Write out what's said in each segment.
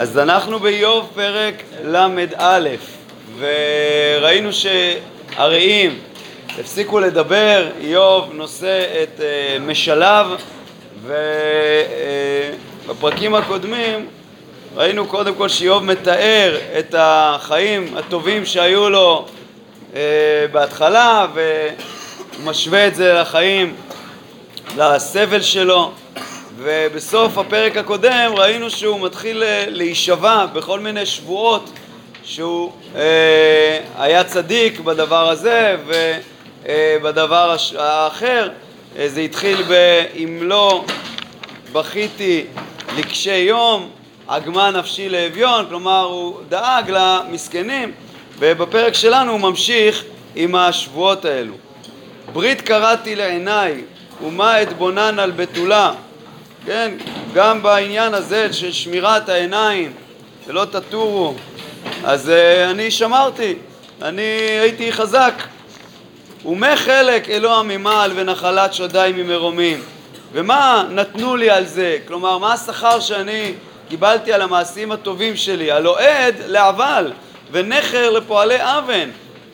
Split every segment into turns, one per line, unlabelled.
אז אנחנו באיוב פרק ל"א, וראינו שהרעים הפסיקו לדבר, איוב נושא את uh, משלב, ובפרקים הקודמים ראינו קודם כל שאיוב מתאר את החיים הטובים שהיו לו uh, בהתחלה, ומשווה את זה לחיים, לסבל שלו. ובסוף הפרק הקודם ראינו שהוא מתחיל אה, להישבע בכל מיני שבועות שהוא אה, היה צדיק בדבר הזה ובדבר אה, האחר אה, זה התחיל ב"אם לא בכיתי לקשי יום, עגמה נפשי לאביון", כלומר הוא דאג למסכנים ובפרק שלנו הוא ממשיך עם השבועות האלו. ברית קראתי לעיניי ומה אתבונן על בתולה כן, גם בעניין הזה של שמירת העיניים, שלא תטורו, אז uh, אני שמרתי, אני הייתי חזק. ומה חלק אלוה ממעל ונחלת שדי ממרומים? ומה נתנו לי על זה? כלומר, מה השכר שאני קיבלתי על המעשים הטובים שלי? הלא עד לעבל ונכר לפועלי אבן.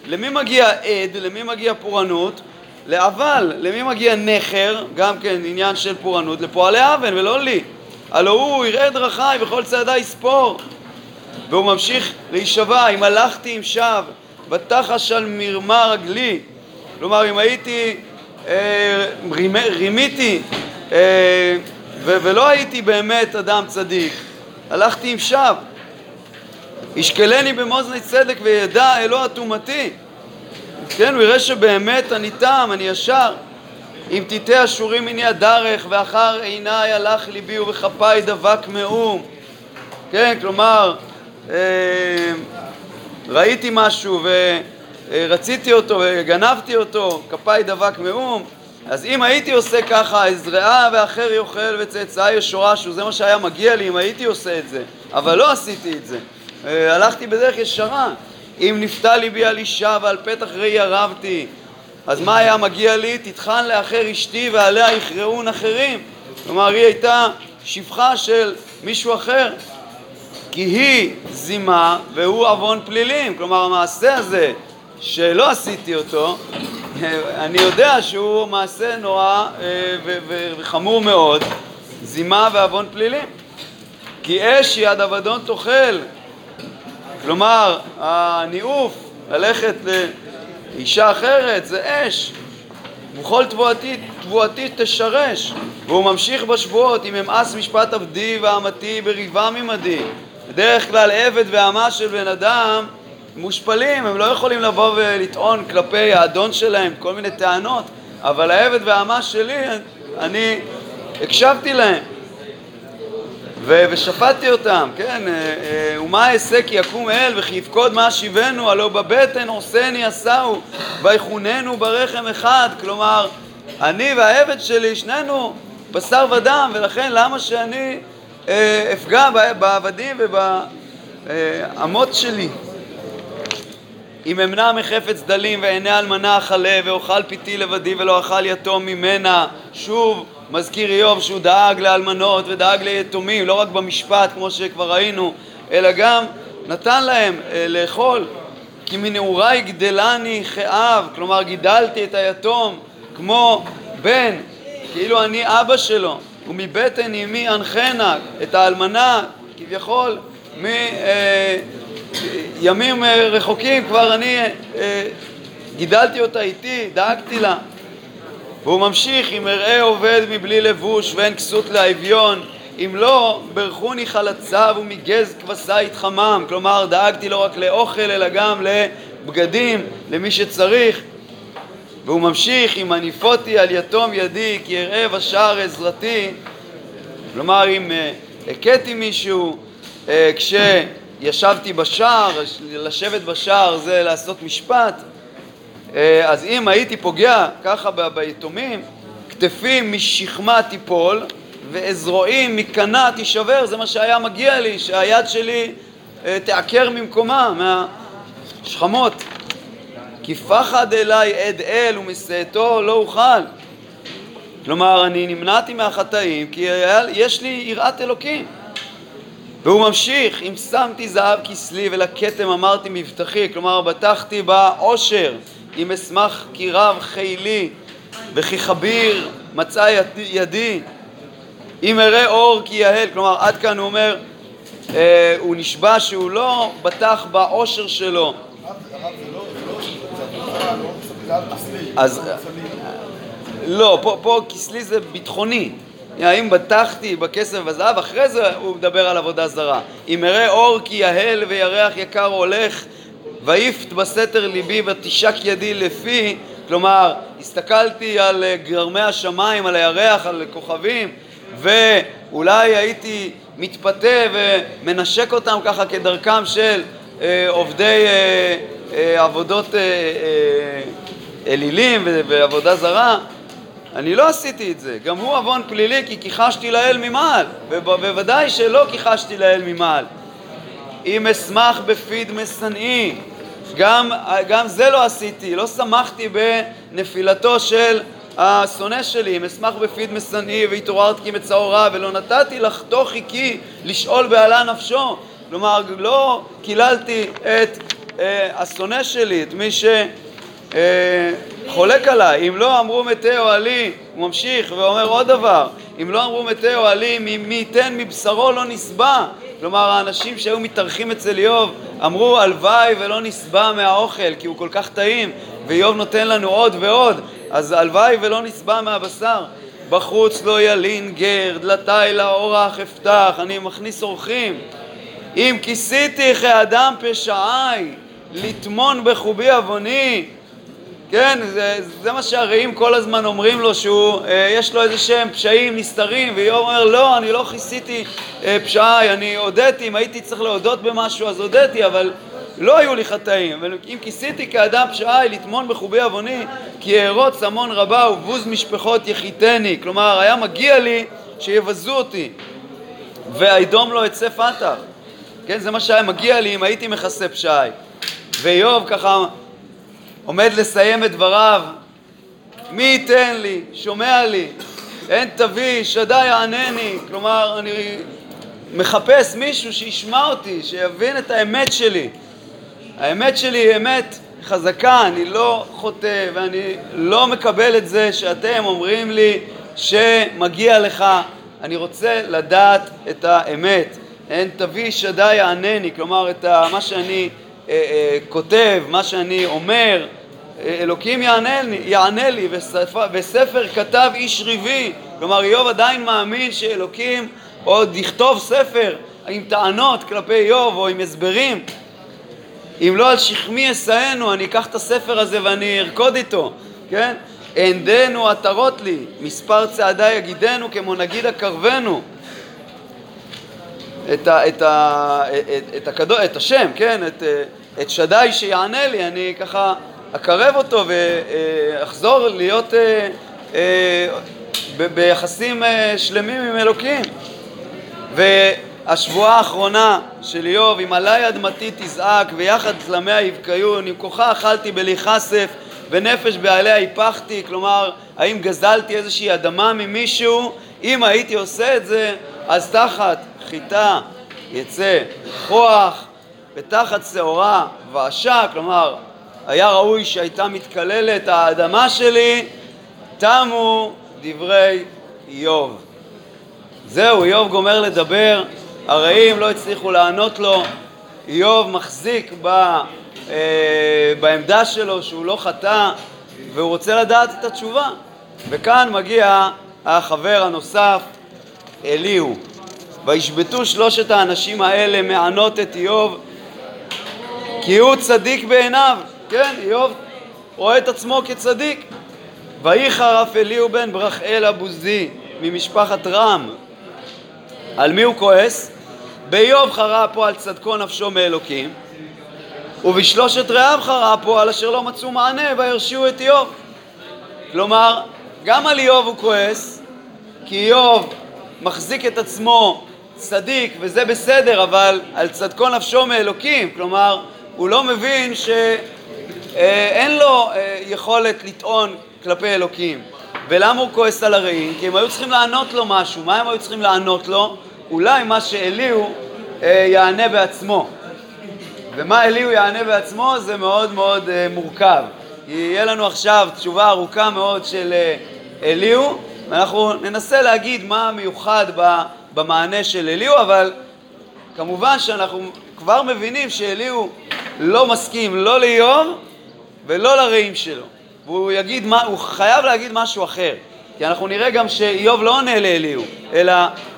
למי מגיע עד? למי מגיע פורענות? לאבל, למי מגיע נכר, גם כן עניין של פורענות, לפועלי אבן ולא לי. הלא הוא יראה דרכי וכל צעדי יספור. והוא ממשיך להישבע, אם הלכתי עם שווא, בתחש על מרמה רגלי, כלומר אם הייתי, אה, רימיתי אה, ולא הייתי באמת אדם צדיק, הלכתי עם שווא. ישקלני במאזני צדק וידע אלוה טומאתי כן, הוא יראה שבאמת אני תם, אני ישר. אם תיטה אשורים מני הדרך ואחר עיניי הלך ליבי ובכפיי דבק מאום. כן, כלומר, אה, ראיתי משהו ורציתי אותו וגנבתי אותו, כפיי דבק מאום. אז אם הייתי עושה ככה, אזרעה ואחר יאכל וצאצאי ישורשו, זה מה שהיה מגיע לי אם הייתי עושה את זה, אבל לא עשיתי את זה. אה, הלכתי בדרך ישרה. אם נפתה ליבי על אישה ועל פתח ראי ערבתי, אז מה היה מגיע לי? תטחן לאחר אשתי ועליה יכרעון אחרים. כלומר, היא הייתה שפחה של מישהו אחר, כי היא זימה והוא עוון פלילים. כלומר, המעשה הזה שלא עשיתי אותו, אני יודע שהוא מעשה נורא אה, וחמור מאוד, זימה ועוון פלילים. כי אש יד אבדון תאכל, כלומר, הניאוף, ללכת לאישה אחרת, זה אש. וכל תבואתי, תבואתי תשרש. והוא ממשיך בשבועות, אם אמאס משפט עבדי ואמתי בריבה ממדי. בדרך כלל עבד ואמה של בן אדם מושפלים, הם לא יכולים לבוא ולטעון כלפי האדון שלהם כל מיני טענות, אבל העבד והאמה שלי, אני הקשבתי להם. ושפטתי אותם, כן, אה, אה, ומה אעשה כי יקום אל וכי יפקוד מה אשיבנו, הלא בבטן עושני עשהו, ויחוננו ברחם אחד, כלומר, אני והעבד שלי, שנינו בשר ודם, ולכן למה שאני אה, אפגע בעבדים ובאמות שלי? אם אמנע מחפץ דלים ועיני אלמנה אכלה ואוכל פיתי לבדי ולא אכל יתום ממנה שוב מזכיר איוב שהוא דאג לאלמנות ודאג ליתומים, לא רק במשפט כמו שכבר ראינו, אלא גם נתן להם אה, לאכול. כי מנעוריי גדלני כאב, כלומר גידלתי את היתום כמו בן, כאילו אני אבא שלו, ומבטן אמי אנחנה, את האלמנה כביכול מימים אה, אה, רחוקים כבר אני אה, גידלתי אותה איתי, דאגתי לה. והוא ממשיך, אם אראה עובד מבלי לבוש ואין כסות לאביון, אם לא, ברכוני חלציו ומגז כבשה יתחמם. כלומר, דאגתי לא רק לאוכל, אלא גם לבגדים, למי שצריך. והוא ממשיך, אם הניפותי על יתום ידי, כי אראה בשער עזרתי. כלומר, אם uh, הכיתי מישהו, uh, כשישבתי בשער, לשבת בשער זה לעשות משפט, אז אם הייתי פוגע ככה ביתומים, כתפי משכמה תיפול ואזרועי מקנה תישבר, זה מה שהיה מגיע לי, שהיד שלי אה, תעקר ממקומה, מהשכמות. כי פחד אליי עד אל ומשאתו לא אוכל. כלומר, אני נמנעתי מהחטאים כי יש לי יראת אלוקים. והוא ממשיך, אם שמתי זהב כסלי ולכתם אמרתי מבטחי, כלומר בטחתי בעושר, אם אשמח כי רב חילי וכי חביר מצא ידי, אם אראה אור כי יהל, כלומר עד כאן הוא אומר, אה, הוא נשבע שהוא לא בטח בעושר שלו. אז לא, פה, פה כסלי זה ביטחוני. האם בטחתי בכסף והזהב, אחרי זה הוא מדבר על עבודה זרה. אם אראה אור כי יהל וירח יקר הולך, ויפת בסתר ליבי ותשק ידי לפי, כלומר, הסתכלתי על אה, גרמי השמיים, על הירח, על כוכבים, ואולי הייתי מתפתה ומנשק אותם ככה כדרכם של אה, עובדי אה, אה, עבודות אה, אה, אלילים ועבודה זרה, אני לא עשיתי את זה. גם הוא עוון פלילי כי כיחשתי לאל ממעל, ובוודאי שלא כיחשתי לאל ממעל. אם אשמח בפיד משנאי, גם, גם זה לא עשיתי, לא שמחתי בנפילתו של השונא שלי, אם אשמח בפיד משנאי והתעוררת כי מצאו רע ולא נתתי לחתוך חיקי לשאול בעלה נפשו. כלומר, לא קיללתי את אה, השונא שלי, את מי ש... אה, עליי, אם לא אמרו מתי אוהלי, הוא ממשיך ואומר עוד דבר, אם לא אמרו מתי אוהלי, מי ייתן מבשרו לא נסבע. כלומר, האנשים שהיו מתארחים אצל איוב אמרו הלוואי ולא נסבע מהאוכל, כי הוא כל כך טעים, ואיוב נותן לנו עוד ועוד, אז הלוואי ולא נסבע מהבשר. בחוץ לא ילין גר, דלתי לאורח אפתח, אני מכניס אורחים. אם כיסיתי כאדם פשעי, לטמון בחובי עווני, כן, זה, זה מה שהרעים כל הזמן אומרים לו, שהוא, אה, יש לו איזה שהם פשעים נסתרים, ואיוב אומר, לא, אני לא כיסיתי אה, פשעי, אני הודיתי, אם הייתי צריך להודות במשהו אז הודיתי, אבל לא היו לי חטאים. אם כיסיתי כאדם פשעי, לטמון בחובי עווני, כי אערוץ המון רבה ובוז משפחות יחיתני. כלומר, היה מגיע לי שיבזו אותי, ואידום לו עצי פתח. כן, זה מה שהיה מגיע לי אם הייתי מכסה פשעי. ואיוב ככה עומד לסיים את דבריו, מי ייתן לי, שומע לי, אין תביא, שדי יענני, כלומר אני מחפש מישהו שישמע אותי, שיבין את האמת שלי. האמת שלי היא אמת חזקה, אני לא חוטא ואני לא מקבל את זה שאתם אומרים לי שמגיע לך, אני רוצה לדעת את האמת. אין תביא שדי יענני, כלומר את מה שאני כותב, מה שאני אומר, אלוקים יענה, יענה לי, וספר, וספר כתב איש ריבי, כלומר איוב עדיין מאמין שאלוקים עוד יכתוב ספר עם טענות כלפי איוב או עם הסברים. אם לא על שכמי אשאנו, אני אקח את הספר הזה ואני ארקוד איתו, כן? ענדנו עטרות לי, מספר צעדי יגידנו כמו נגיד הקרבנו את, ה, את, ה, את, את, הקדו, את השם, כן? את, את שדי שיענה לי, אני ככה אקרב אותו ואחזור להיות אה, אה, ביחסים אה, שלמים עם אלוקים. והשבועה האחרונה של איוב, אם עלי אדמתי תזעק ויחד צלמיה יבקיון, אם כוחה אכלתי בלי כסף ונפש בעליה היפכתי, כלומר, האם גזלתי איזושהי אדמה ממישהו? אם הייתי עושה את זה, אז תחת חיטה יצא כוח ותחת שעורה ועשה, כלומר, היה ראוי שהייתה מתקללת האדמה שלי, תמו דברי איוב. זהו, איוב גומר לדבר, הרעים לא הצליחו לענות לו, איוב מחזיק ב, אה, בעמדה שלו שהוא לא חטא והוא רוצה לדעת את התשובה. וכאן מגיע החבר הנוסף, אליהו. וישבתו שלושת האנשים האלה מענות את איוב כי הוא צדיק בעיניו. כן, איוב רואה את עצמו כצדיק. ויחר אף אליהו בן ברכאל הבוזי ממשפחת רם. על מי הוא כועס? באיוב חרה פה על צדקו נפשו מאלוקים, ובשלושת רעיו חרה פה על אשר לא מצאו מענה וירשיעו את איוב. כלומר, גם על איוב הוא כועס, כי איוב מחזיק את עצמו צדיק וזה בסדר, אבל על צדקו נפשו מאלוקים, כלומר, הוא לא מבין ש... אה, לו אה, יכולת לטעון כלפי אלוקים. ולמה הוא כועס על הרעים? כי הם היו צריכים לענות לו משהו. מה הם היו צריכים לענות לו? אולי מה שאליהו אה, יענה בעצמו. ומה אליהו יענה בעצמו זה מאוד מאוד אה, מורכב. יהיה לנו עכשיו תשובה ארוכה מאוד של אה, אליהו, ואנחנו ננסה להגיד מה המיוחד במענה של אליהו, אבל כמובן שאנחנו כבר מבינים שאליהו לא מסכים לא לאיוב ולא לרעים שלו. והוא יגיד, מה, הוא חייב להגיד משהו אחר. כי אנחנו נראה גם שאיוב לא עונה לאליהו, אלא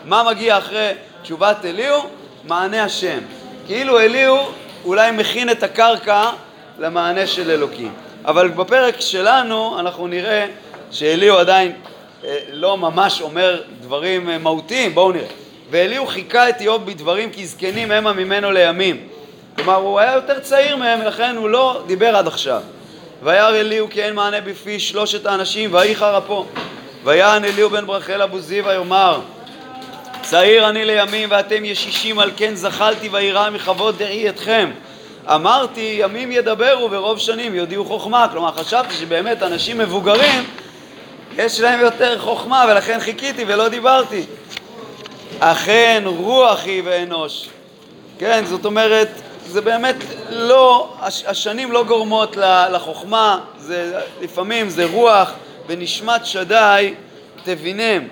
מה מגיע אחרי תשובת אליהו? מענה השם. כאילו אליהו אולי מכין את הקרקע למענה של אלוקים. אבל בפרק שלנו אנחנו נראה שאליהו עדיין לא ממש אומר דברים אה, מהותיים, בואו נראה. ואליהו חיכה את איוב בדברים כי זקנים המה ממנו לימים. כלומר, הוא היה יותר צעיר מהם, לכן הוא לא דיבר עד עכשיו. וירא אליהו כי אין מענה בפי שלושת האנשים, ויהי אפו. ויען אליהו בן ברכל אבו זיו ויאמר צעיר אני לימים ואתם ישישים על כן זחלתי וירא מכבוד דעי אתכם אמרתי ימים ידברו ורוב שנים יודיעו חוכמה כלומר חשבתי שבאמת אנשים מבוגרים יש להם יותר חוכמה ולכן חיכיתי ולא דיברתי אכן רוח היא ואנוש כן זאת אומרת זה באמת לא, השנים לא גורמות לחוכמה, זה, לפעמים זה רוח ונשמת שדי תבינם.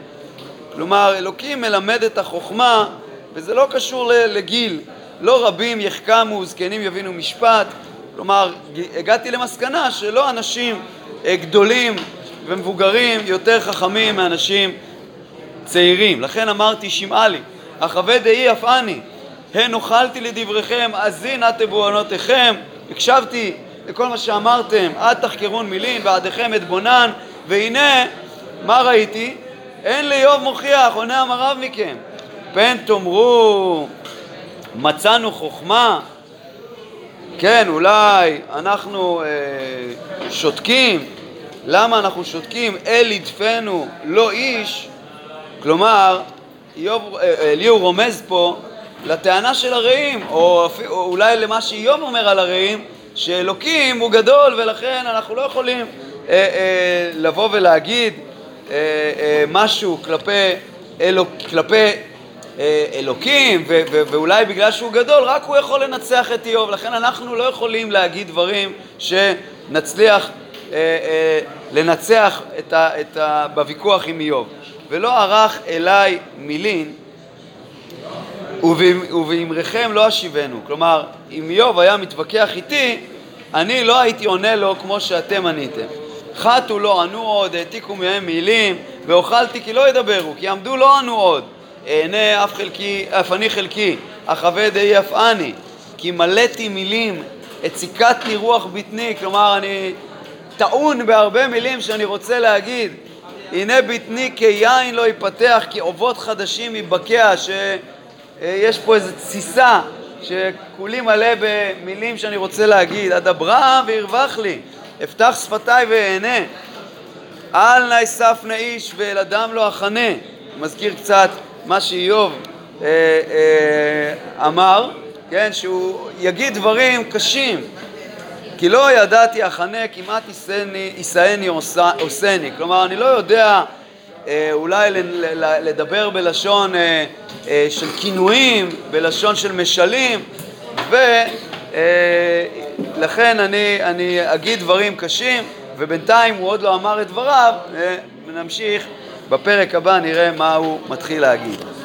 כלומר, אלוקים מלמד את החוכמה, וזה לא קשור לגיל. לא רבים יחכמו, זקנים יבינו משפט. כלומר, הגעתי למסקנה שלא אנשים אה, גדולים ומבוגרים יותר חכמים מאנשים צעירים. לכן אמרתי, שמעה לי, החווה דהי אף אני. הן אוכלתי לדבריכם, אזין את תבואנותיכם, הקשבתי לכל מה שאמרתם, עד תחקרון מילין ועדיכם אתבונן, והנה, מה ראיתי? אין לאיוב מוכיח, עונה המרב מכם. פן תאמרו, מצאנו חוכמה, כן, אולי אנחנו אה, שותקים, למה אנחנו שותקים? אל ידפנו לא איש, כלומר, אה, אליהו רומז פה לטענה של הרעים, או, או אולי למה שאיוב אומר על הרעים, שאלוקים הוא גדול ולכן אנחנו לא יכולים אה, אה, לבוא ולהגיד אה, אה, משהו כלפי, אלוק, כלפי אה, אלוקים, ו, ו, ואולי בגלל שהוא גדול, רק הוא יכול לנצח את איוב, לכן אנחנו לא יכולים להגיד דברים שנצליח אה, אה, לנצח את ה, את ה, בוויכוח עם איוב. ולא ערך אליי מילין ובאמריכם לא אשיבנו. כלומר, אם איוב היה מתווכח איתי, אני לא הייתי עונה לו כמו שאתם עניתם. חטאו לא ענו עוד, העתיקו מהם מילים, ואוכלתי כי לא ידברו, כי עמדו לא ענו עוד. אענה אף אף אני חלקי, אכבד דהי אף אני, כי מלאתי מילים, הציקתני רוח בטני, כלומר אני טעון בהרבה מילים שאני רוצה להגיד. הנה בטני כיין לא ייפתח, כי אובות חדשים יבקע, ש... אה, יש פה איזו תסיסה שכולי מלא במילים שאני רוצה להגיד, אדברה וירווח לי, אפתח שפתיי ואהנה, אל נא אספנה איש ואל אדם לא אחנה, מזכיר קצת מה שאיוב אה, אה, אמר, כן, שהוא יגיד דברים קשים, כי לא ידעתי אחנה כמעט ישאני עושני, כלומר אני לא יודע אה, אולי לדבר בלשון אה, אה, של כינויים, בלשון של משלים, ולכן אני, אני אגיד דברים קשים, ובינתיים הוא עוד לא אמר את דבריו, ונמשיך בפרק הבא, נראה מה הוא מתחיל להגיד.